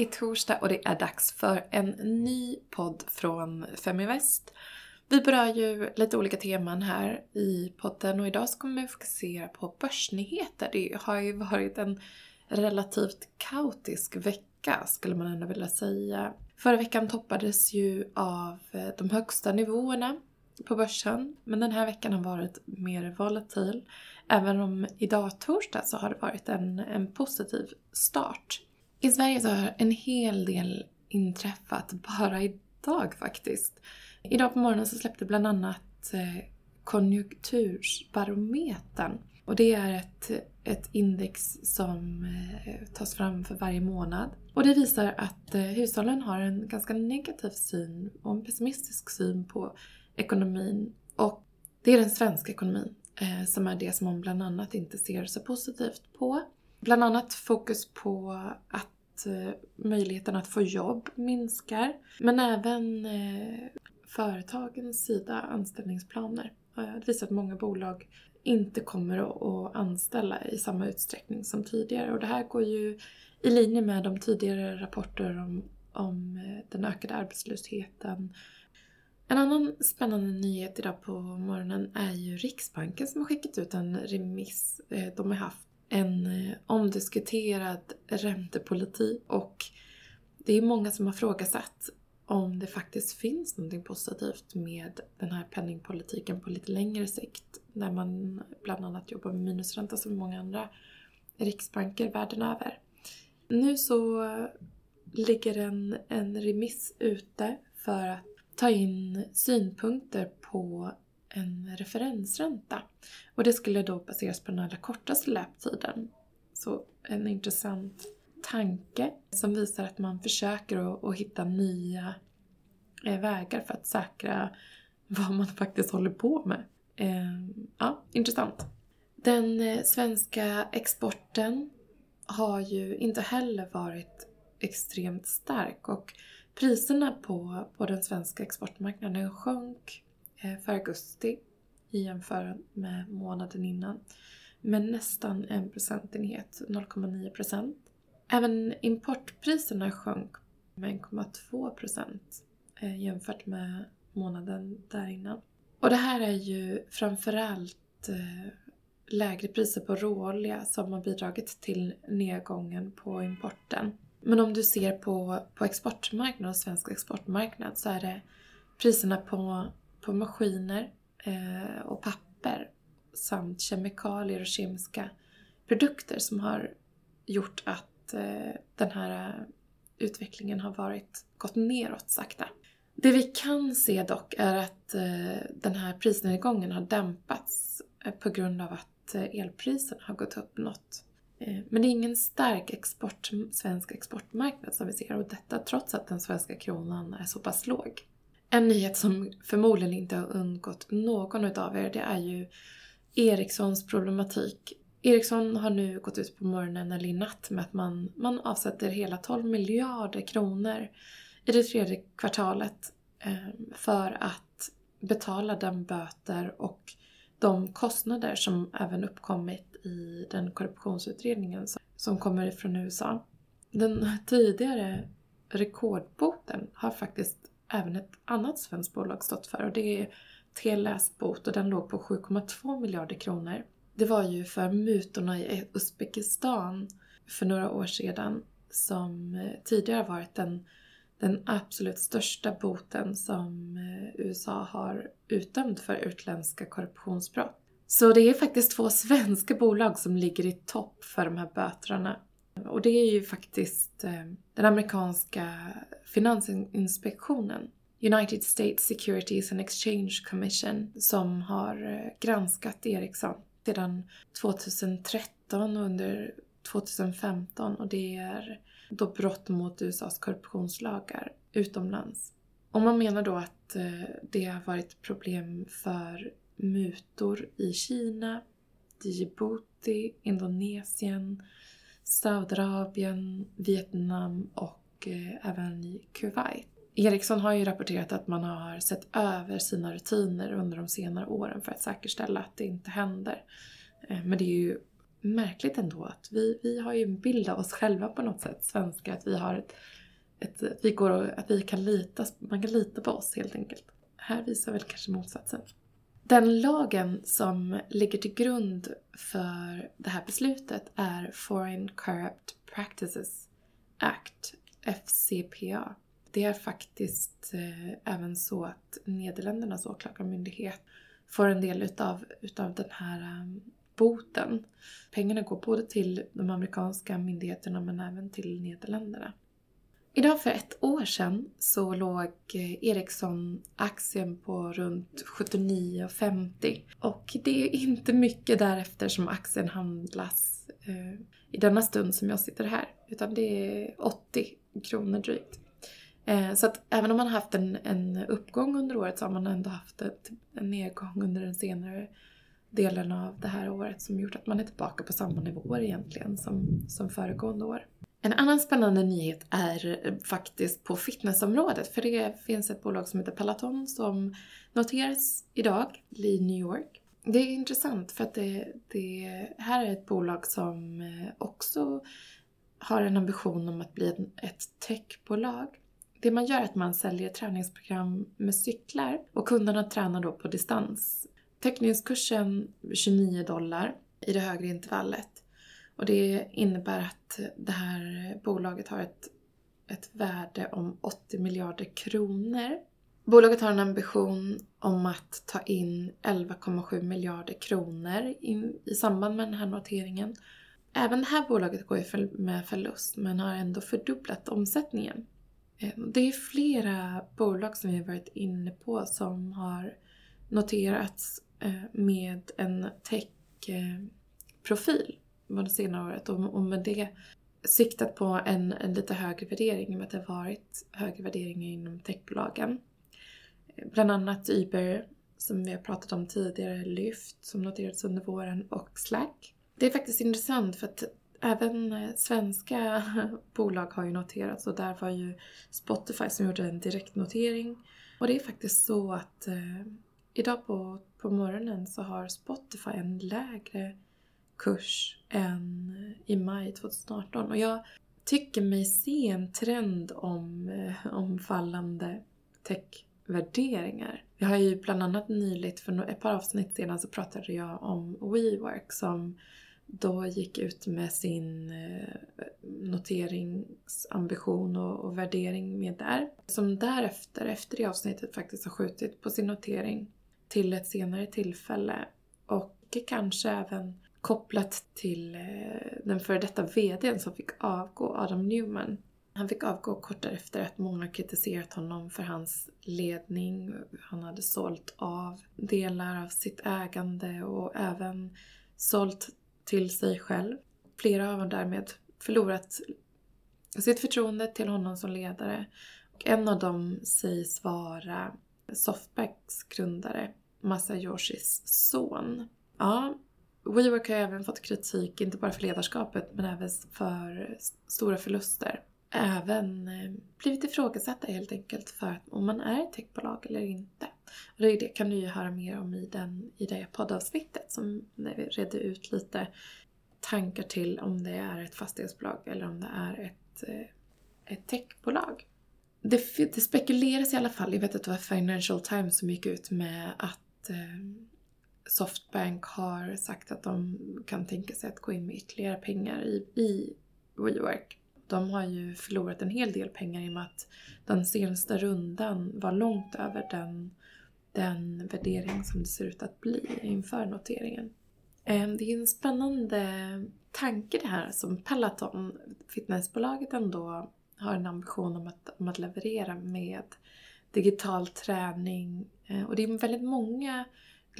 Det är torsdag och det är dags för en ny podd från Feminvest. Vi berör ju lite olika teman här i podden och idag så kommer vi fokusera på börsnyheter. Det har ju varit en relativt kaotisk vecka skulle man ändå vilja säga. Förra veckan toppades ju av eh, de högsta nivåerna på börsen. Men den här veckan har varit mer volatil. Även om idag torsdag så har det varit en, en positiv start. I Sverige så har en hel del inträffat bara idag faktiskt. Idag på morgonen så släppte bland annat eh, Konjunktursbarometern. Och det är ett, ett index som eh, tas fram för varje månad. Och det visar att eh, hushållen har en ganska negativ syn och en pessimistisk syn på ekonomin. Och det är den svenska ekonomin som är det som man bland annat inte ser så positivt på. Bland annat fokus på att eh, möjligheten att få jobb minskar. Men även eh, företagens sida anställningsplaner. Det visar att många bolag inte kommer att anställa i samma utsträckning som tidigare. Och det här går ju i linje med de tidigare rapporter om, om eh, den ökade arbetslösheten en annan spännande nyhet idag på morgonen är ju Riksbanken som har skickat ut en remiss. De har haft en eh, omdiskuterad räntepolitik och det är många som har frågasatt om det faktiskt finns något positivt med den här penningpolitiken på lite längre sikt när man bland annat jobbar med minusränta som många andra riksbanker världen över. Nu så ligger en, en remiss ute för att ta in synpunkter på en referensränta. Och det skulle då baseras på den allra kortaste löptiden. Så en intressant tanke som visar att man försöker att, hitta nya eh, vägar för att säkra vad man faktiskt håller på med. Ehm, ja, intressant. Den eh, svenska exporten har ju inte heller varit extremt stark och Priserna på, på den svenska exportmarknaden sjönk Eh, för augusti i jämförelse med månaden innan med nästan en procentenhet, 0,9 procent. Även importpriserna sjönk med 1,2 procent eh, jämfört med månaden där innan. Och det här är ju framförallt eh, lägre priser på råolja som har bidragit till nedgången på importen. Men om du ser på, på exportmarknaden, svensk exportmarknad, så är det priserna på, på maskiner eh, och papper samt kemikalier och kemiska produkter som har gjort att eh, den här eh, utvecklingen har varit, gått neråt sakta. Det vi kan se dock är att eh, den här prisnedgången har dämpats eh, på grund av att eh, elpriserna har gått upp något eh, men det är ingen stark export, svensk exportmarknad som vi ser och detta trots att den svenska kronan är så pass låg. En nyhet som förmodligen inte har undgått någon utav er det är ju Ericssons problematik. Ericsson har nu gått ut på morgonen eller i natt med att man, man avsätter hela 12 miljarder kronor i det tredje kvartalet eh, för att betala den böter och de kostnader som även uppkommit i den korruptionsutredningen som kommer från USA. Den tidigare rekordboten har faktiskt även ett annat svenskt bolag stått för och det är Telas bot och den låg på 7,2 miljarder kronor. Det var ju för mutorna i Uzbekistan för några år sedan som eh, tidigare varit den, den absolut största boten som eh, USA har utdömt för utländska korruptionsbrott. Så det är faktiskt två svenska bolag som ligger i topp för de här böterna. Och det är ju faktiskt eh, den amerikanska finansinspektionen, United States Securities and Exchange Commission, som har eh, granskat Ericsson sedan 2013 och under 2015 och det är då brott mot USAs korruptionslagar utomlands. Och man menar då att eh, det har varit problem för mutor i Kina, Djibouti, Indonesien, Saudiarabien, Vietnam och eh, även i Kuwait. Ericsson har ju rapporterat att man har sett över sina rutiner under de senare åren för att säkerställa att det inte händer. Eh, men det är ju märkligt ändå att vi, vi har ju en bild av oss själva på något sätt, svenskar, att vi har ett, ett att vi går och, att vi kan lita, man kan lita på oss helt enkelt. Här visar väl kanske motsatsen. Den lagen som ligger till grund för det här beslutet är Foreign Corrupt Practices Act, FCPA. Det är faktiskt eh, även så att Nederländernas åklagarmyndighet får en del utav, utav den här eh, boten. Pengarna går både till de amerikanska myndigheterna men även till Nederländerna. Idag för ett år sedan så låg eh, Ericsson-aktien på runt 79,50 och det är inte mycket därefter som aktien handlas eh, i denna stund som jag sitter här utan det är 80 kronor drygt. Eh, så att även om man har haft en, en uppgång under året så har man ändå haft ett, en nedgång under den senare delen av det här året som gjort att man är tillbaka på samma nivåer egentligen som, som föregående år. En annan spännande nyhet är eh, faktiskt på fitnessområdet för det finns ett bolag som heter Peloton som noteras idag i New York. Det är intressant för att det, det här är ett bolag som eh, också har en ambition om att bli ett techbolag. Det man gör är att man säljer träningsprogram med cyklar och kunderna tränar då på distans. Teckningskursen 29 dollar i det högre intervallet. Och det innebär att det här bolaget har ett, ett värde om 80 miljarder kronor. Bolaget har en ambition om att ta in 11,7 miljarder kronor in, i samband med den här noteringen. Även det här bolaget går ju med förlust men har ändå fördubblat omsättningen. Ehm, det är flera bolag som vi har varit inne på som har noterats eh, med en tech-profil eh, det senare året och med det siktat på en, en lite högre värdering i och med att det har varit högre värderingar inom techbolagen. Bland annat Uber som vi har pratat om tidigare, Lyft som noterats under våren och Slack. Det är faktiskt intressant för att även eh, svenska bolag har ju noterats och där var ju Spotify som gjorde en direktnotering. Och det är faktiskt så att eh, idag på, på morgonen så har Spotify en lägre kurs än i maj 2018. Och jag tycker mig se en trend om, eh, om fallande techvärderingar. Vi har ju bland annat nyligt, för ett par avsnitt sedan, så pratade jag om WeWork som då gick ut med sin eh, noteringsambition och, och värdering med där. Som därefter, efter det avsnittet, faktiskt har skjutit på sin notering till ett senare tillfälle. Och kanske även kopplat till eh, den före detta VDn som fick avgå, Adam Newman. Han fick avgå kort därefter att många kritiserat honom för hans ledning. Han hade sålt av delar av sitt ägande och även sålt till sig själv. Flera har därmed förlorat sitt förtroende till honom som ledare. Och en av dem sägs vara Softbacks grundare, Masayoshis son. Ja, WeWork har även fått kritik, inte bara för ledarskapet, men även för stora förluster. Även eh, blivit ifrågasatta helt enkelt för om man är ett techbolag eller inte. Och det kan du ju höra mer om i, den, i det poddavsnittet som när vi redde ut lite tankar till om det är ett fastighetsbolag eller om det är ett, eh, ett techbolag. Det, det spekuleras i alla fall, jag vet att det var Financial Times som gick ut med att eh, Softbank har sagt att de kan tänka sig att gå in med ytterligare pengar i, i WeWork. De har ju förlorat en hel del pengar i och med att den senaste rundan var långt över den, den värdering som det ser ut att bli inför noteringen. Ehm, det är en spännande tanke det här som Peloton, fitnessbolaget, ändå har en ambition om att, om att leverera med digital träning. Ehm, och det är väldigt många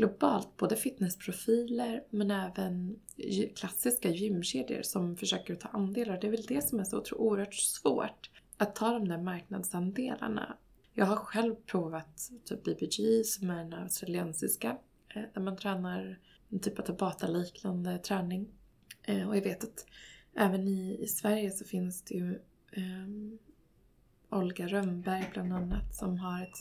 globalt, både fitnessprofiler men även klassiska gymkedjor som försöker ta andelar. Det är väl det som är så oerhört svårt, att ta de där marknadsandelarna. Jag har själv provat typ BBG som är den australiensiska, eh, där man tränar en typ av Tabata-liknande träning. Eh, och jag vet att även i, i Sverige så finns det ju um, Olga Rönnberg bland annat som har ett,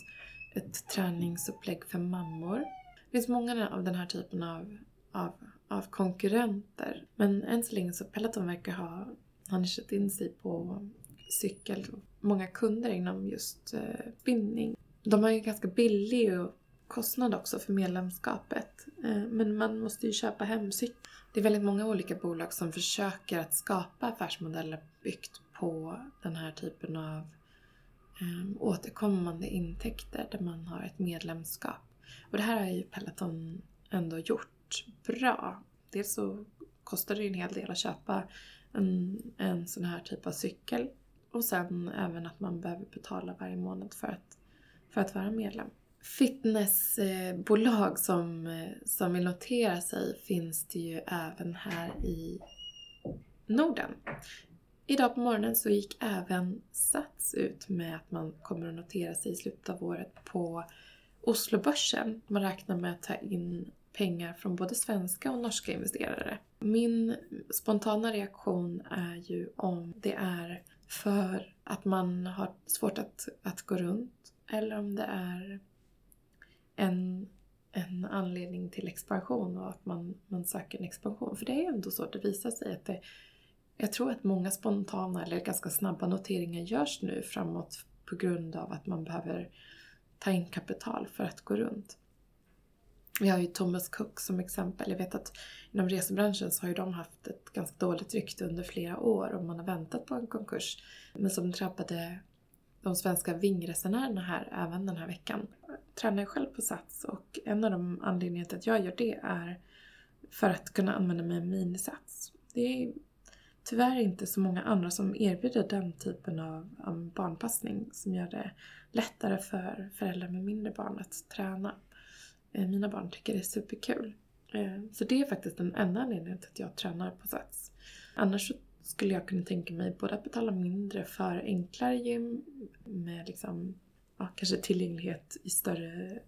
ett träningsupplägg för mammor det finns många av den här typen av, av, av konkurrenter. Men än så länge så Peloton verkar ha, har nischat in sig på cykel. Många kunder inom just eh, spinning. De har ju ganska billig kostnad också för medlemskapet. Eh, men man måste ju köpa hem cykel. Det är väldigt många olika bolag som försöker att skapa affärsmodeller byggt på den här typen av eh, återkommande intäkter där man har ett medlemskap. Och det här har ju Peloton ändå gjort bra. Dels så kostar det ju en hel del att köpa en, en sån här typ av cykel. Och sen även att man behöver betala varje månad för att, för att vara medlem. Fitnessbolag som, som vill notera sig finns det ju även här i Norden. Idag på morgonen så gick även Sats ut med att man kommer att notera sig i slutet av året på Oslobörsen. Man räknar med att ta in pengar från både svenska och norska investerare. Min spontana reaktion är ju om det är för att man har svårt att, att gå runt eller om det är en, en anledning till expansion och att man, man söker en expansion. För det är ju ändå så, att det visar sig att det jag tror att många spontana eller ganska snabba noteringar görs nu framåt på grund av att man behöver ta in kapital för att gå runt. Vi har ju Thomas Cook som exempel. Jag vet att inom resebranschen så har ju de haft ett ganska dåligt rykte under flera år och man har väntat på en konkurs. Men som drabbade de svenska vingresenärerna här även den här veckan. Jag tränar själv på Sats och en av de anledningarna till att jag gör det är för att kunna använda mig av minisats. Det är tyvärr inte så många andra som erbjuder den typen av, barnpassning som gör det lättare för föräldrar med mindre barn att träna. Eh, mina barn tycker det är superkul. Eh, så det är faktiskt den enda anledningen till att jag tränar på Sats. Annars skulle jag kunna tänka mig både att betala mindre för enklare gym med liksom, ja, kanske tillgänglighet i större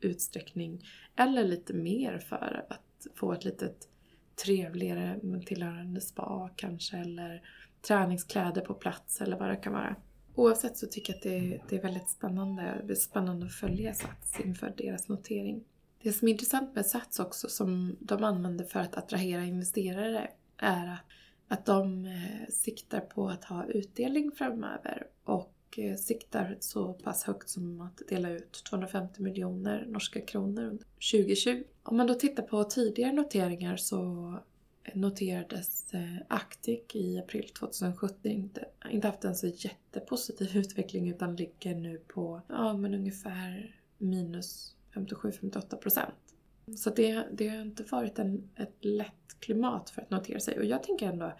utsträckning eller lite mer för att få ett litet trevligare med tillhörande spa kanske eller träningskläder på plats eller vad det kan vara. Oavsett så tycker jag att det är, det är väldigt spännande. Det är spännande att följa Sats inför deras notering. Det som är intressant med Sats också som de använder för att attrahera investerare är att, att de eh, siktar på att ha utdelning framöver och eh, siktar så pass högt som att dela ut 250 miljoner norska kronor under 2020. Om man då tittar på tidigare noteringar så noterades eh, Actic i april 2017 inte, inte haft en så jättepositiv utveckling utan ligger nu på ja, men ungefär minus 57-58 procent. Så det, det har inte varit en, ett lätt klimat för att notera sig och jag tänker ändå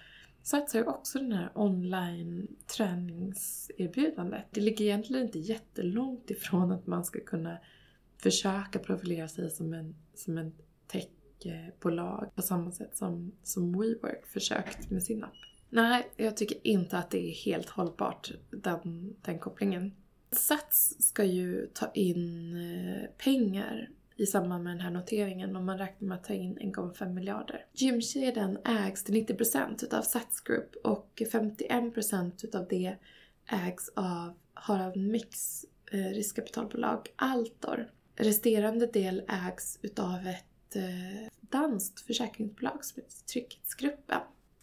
satsar ju också den här online träningserbjudandet. Det ligger egentligen inte jättelångt ifrån att man ska kunna försöka profilera sig som en, som en techbolag på samma sätt som, som WeWork försökt med sin app. Nej, jag tycker inte att det är helt hållbart, den, den kopplingen. Sats ska ju ta in eh, pengar i samband med den här noteringen och man räknar med att ta in 1,5 miljarder. Gymkedjan ägs till 90% utav Sats Group och 51% utav det ägs av Harald Mix eh, riskkapitalbolag Altor. Resterande del ägs utav ett eh, danskt försäkringsbolag som heter Trygghetsgruppen.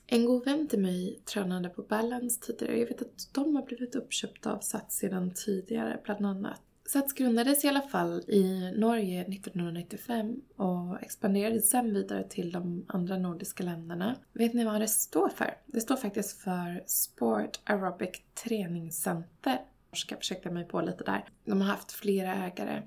En god vän till mig tränade på Balance tidigare. Jag vet att de har blivit uppköpta av Sats sedan tidigare, bland annat. Sats grundades i alla fall i Norge 1995 och expanderade sen vidare till de andra nordiska länderna. Vet ni vad det står för? Det står faktiskt för Sport Aerobic Träningscenter. Jag ska försöka mig på lite där. De har haft flera ägare.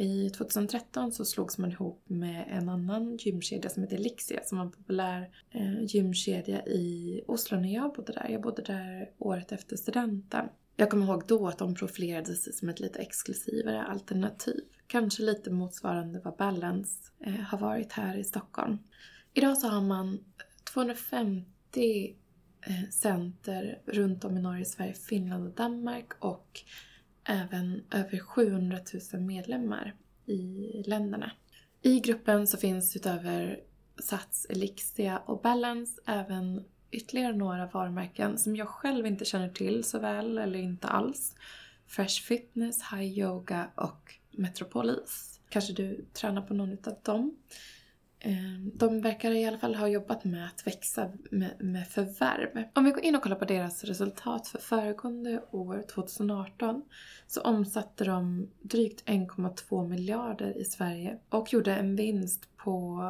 I 2013 så slogs man ihop med en annan gymkedja som heter Elixia som var en populär eh, gymkedja i Oslo när jag bodde där. Jag bodde där året efter studenten. Jag kommer ihåg då att de profilerade sig som ett lite exklusivare alternativ. Kanske lite motsvarande vad Balance eh, har varit här i Stockholm. Idag så har man 250 eh, center runt om i Norge, Sverige, Finland och Danmark och även över 700 000 medlemmar i länderna. I gruppen så finns utöver Sats, Elixia och Balance även ytterligare några varumärken som jag själv inte känner till så väl eller inte alls. Fresh Fitness, High Yoga och Metropolis. Kanske du tränar på någon av dem. Ehm, de verkar i alla fall ha jobbat med att växa med, med förvärv. Om vi går in och kollar på deras resultat för föregående år, 2018, så omsatte de drygt 1,2 miljarder i Sverige och gjorde en vinst på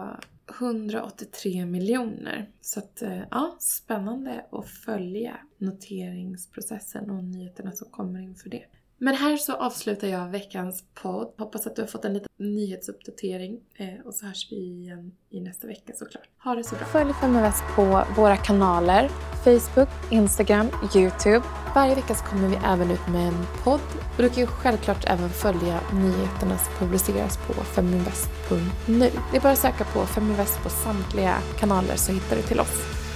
183 miljoner. Så att, eh, ja, spännande att följa noteringsprocessen och nyheterna som kommer inför det. Men här så avslutar jag veckans podd. Hoppas att du har fått en liten nyhetsuppdatering eh, och så hörs vi igen i nästa vecka såklart. Ha det så bra! Följ Feminvest på våra kanaler Facebook, Instagram, Youtube. Varje vecka så kommer vi även ut med en podd och du kan ju självklart även följa nyheterna som publiceras på feminvest.nu. Det är bara att söka på Feminvest på samtliga kanaler så hittar du till oss.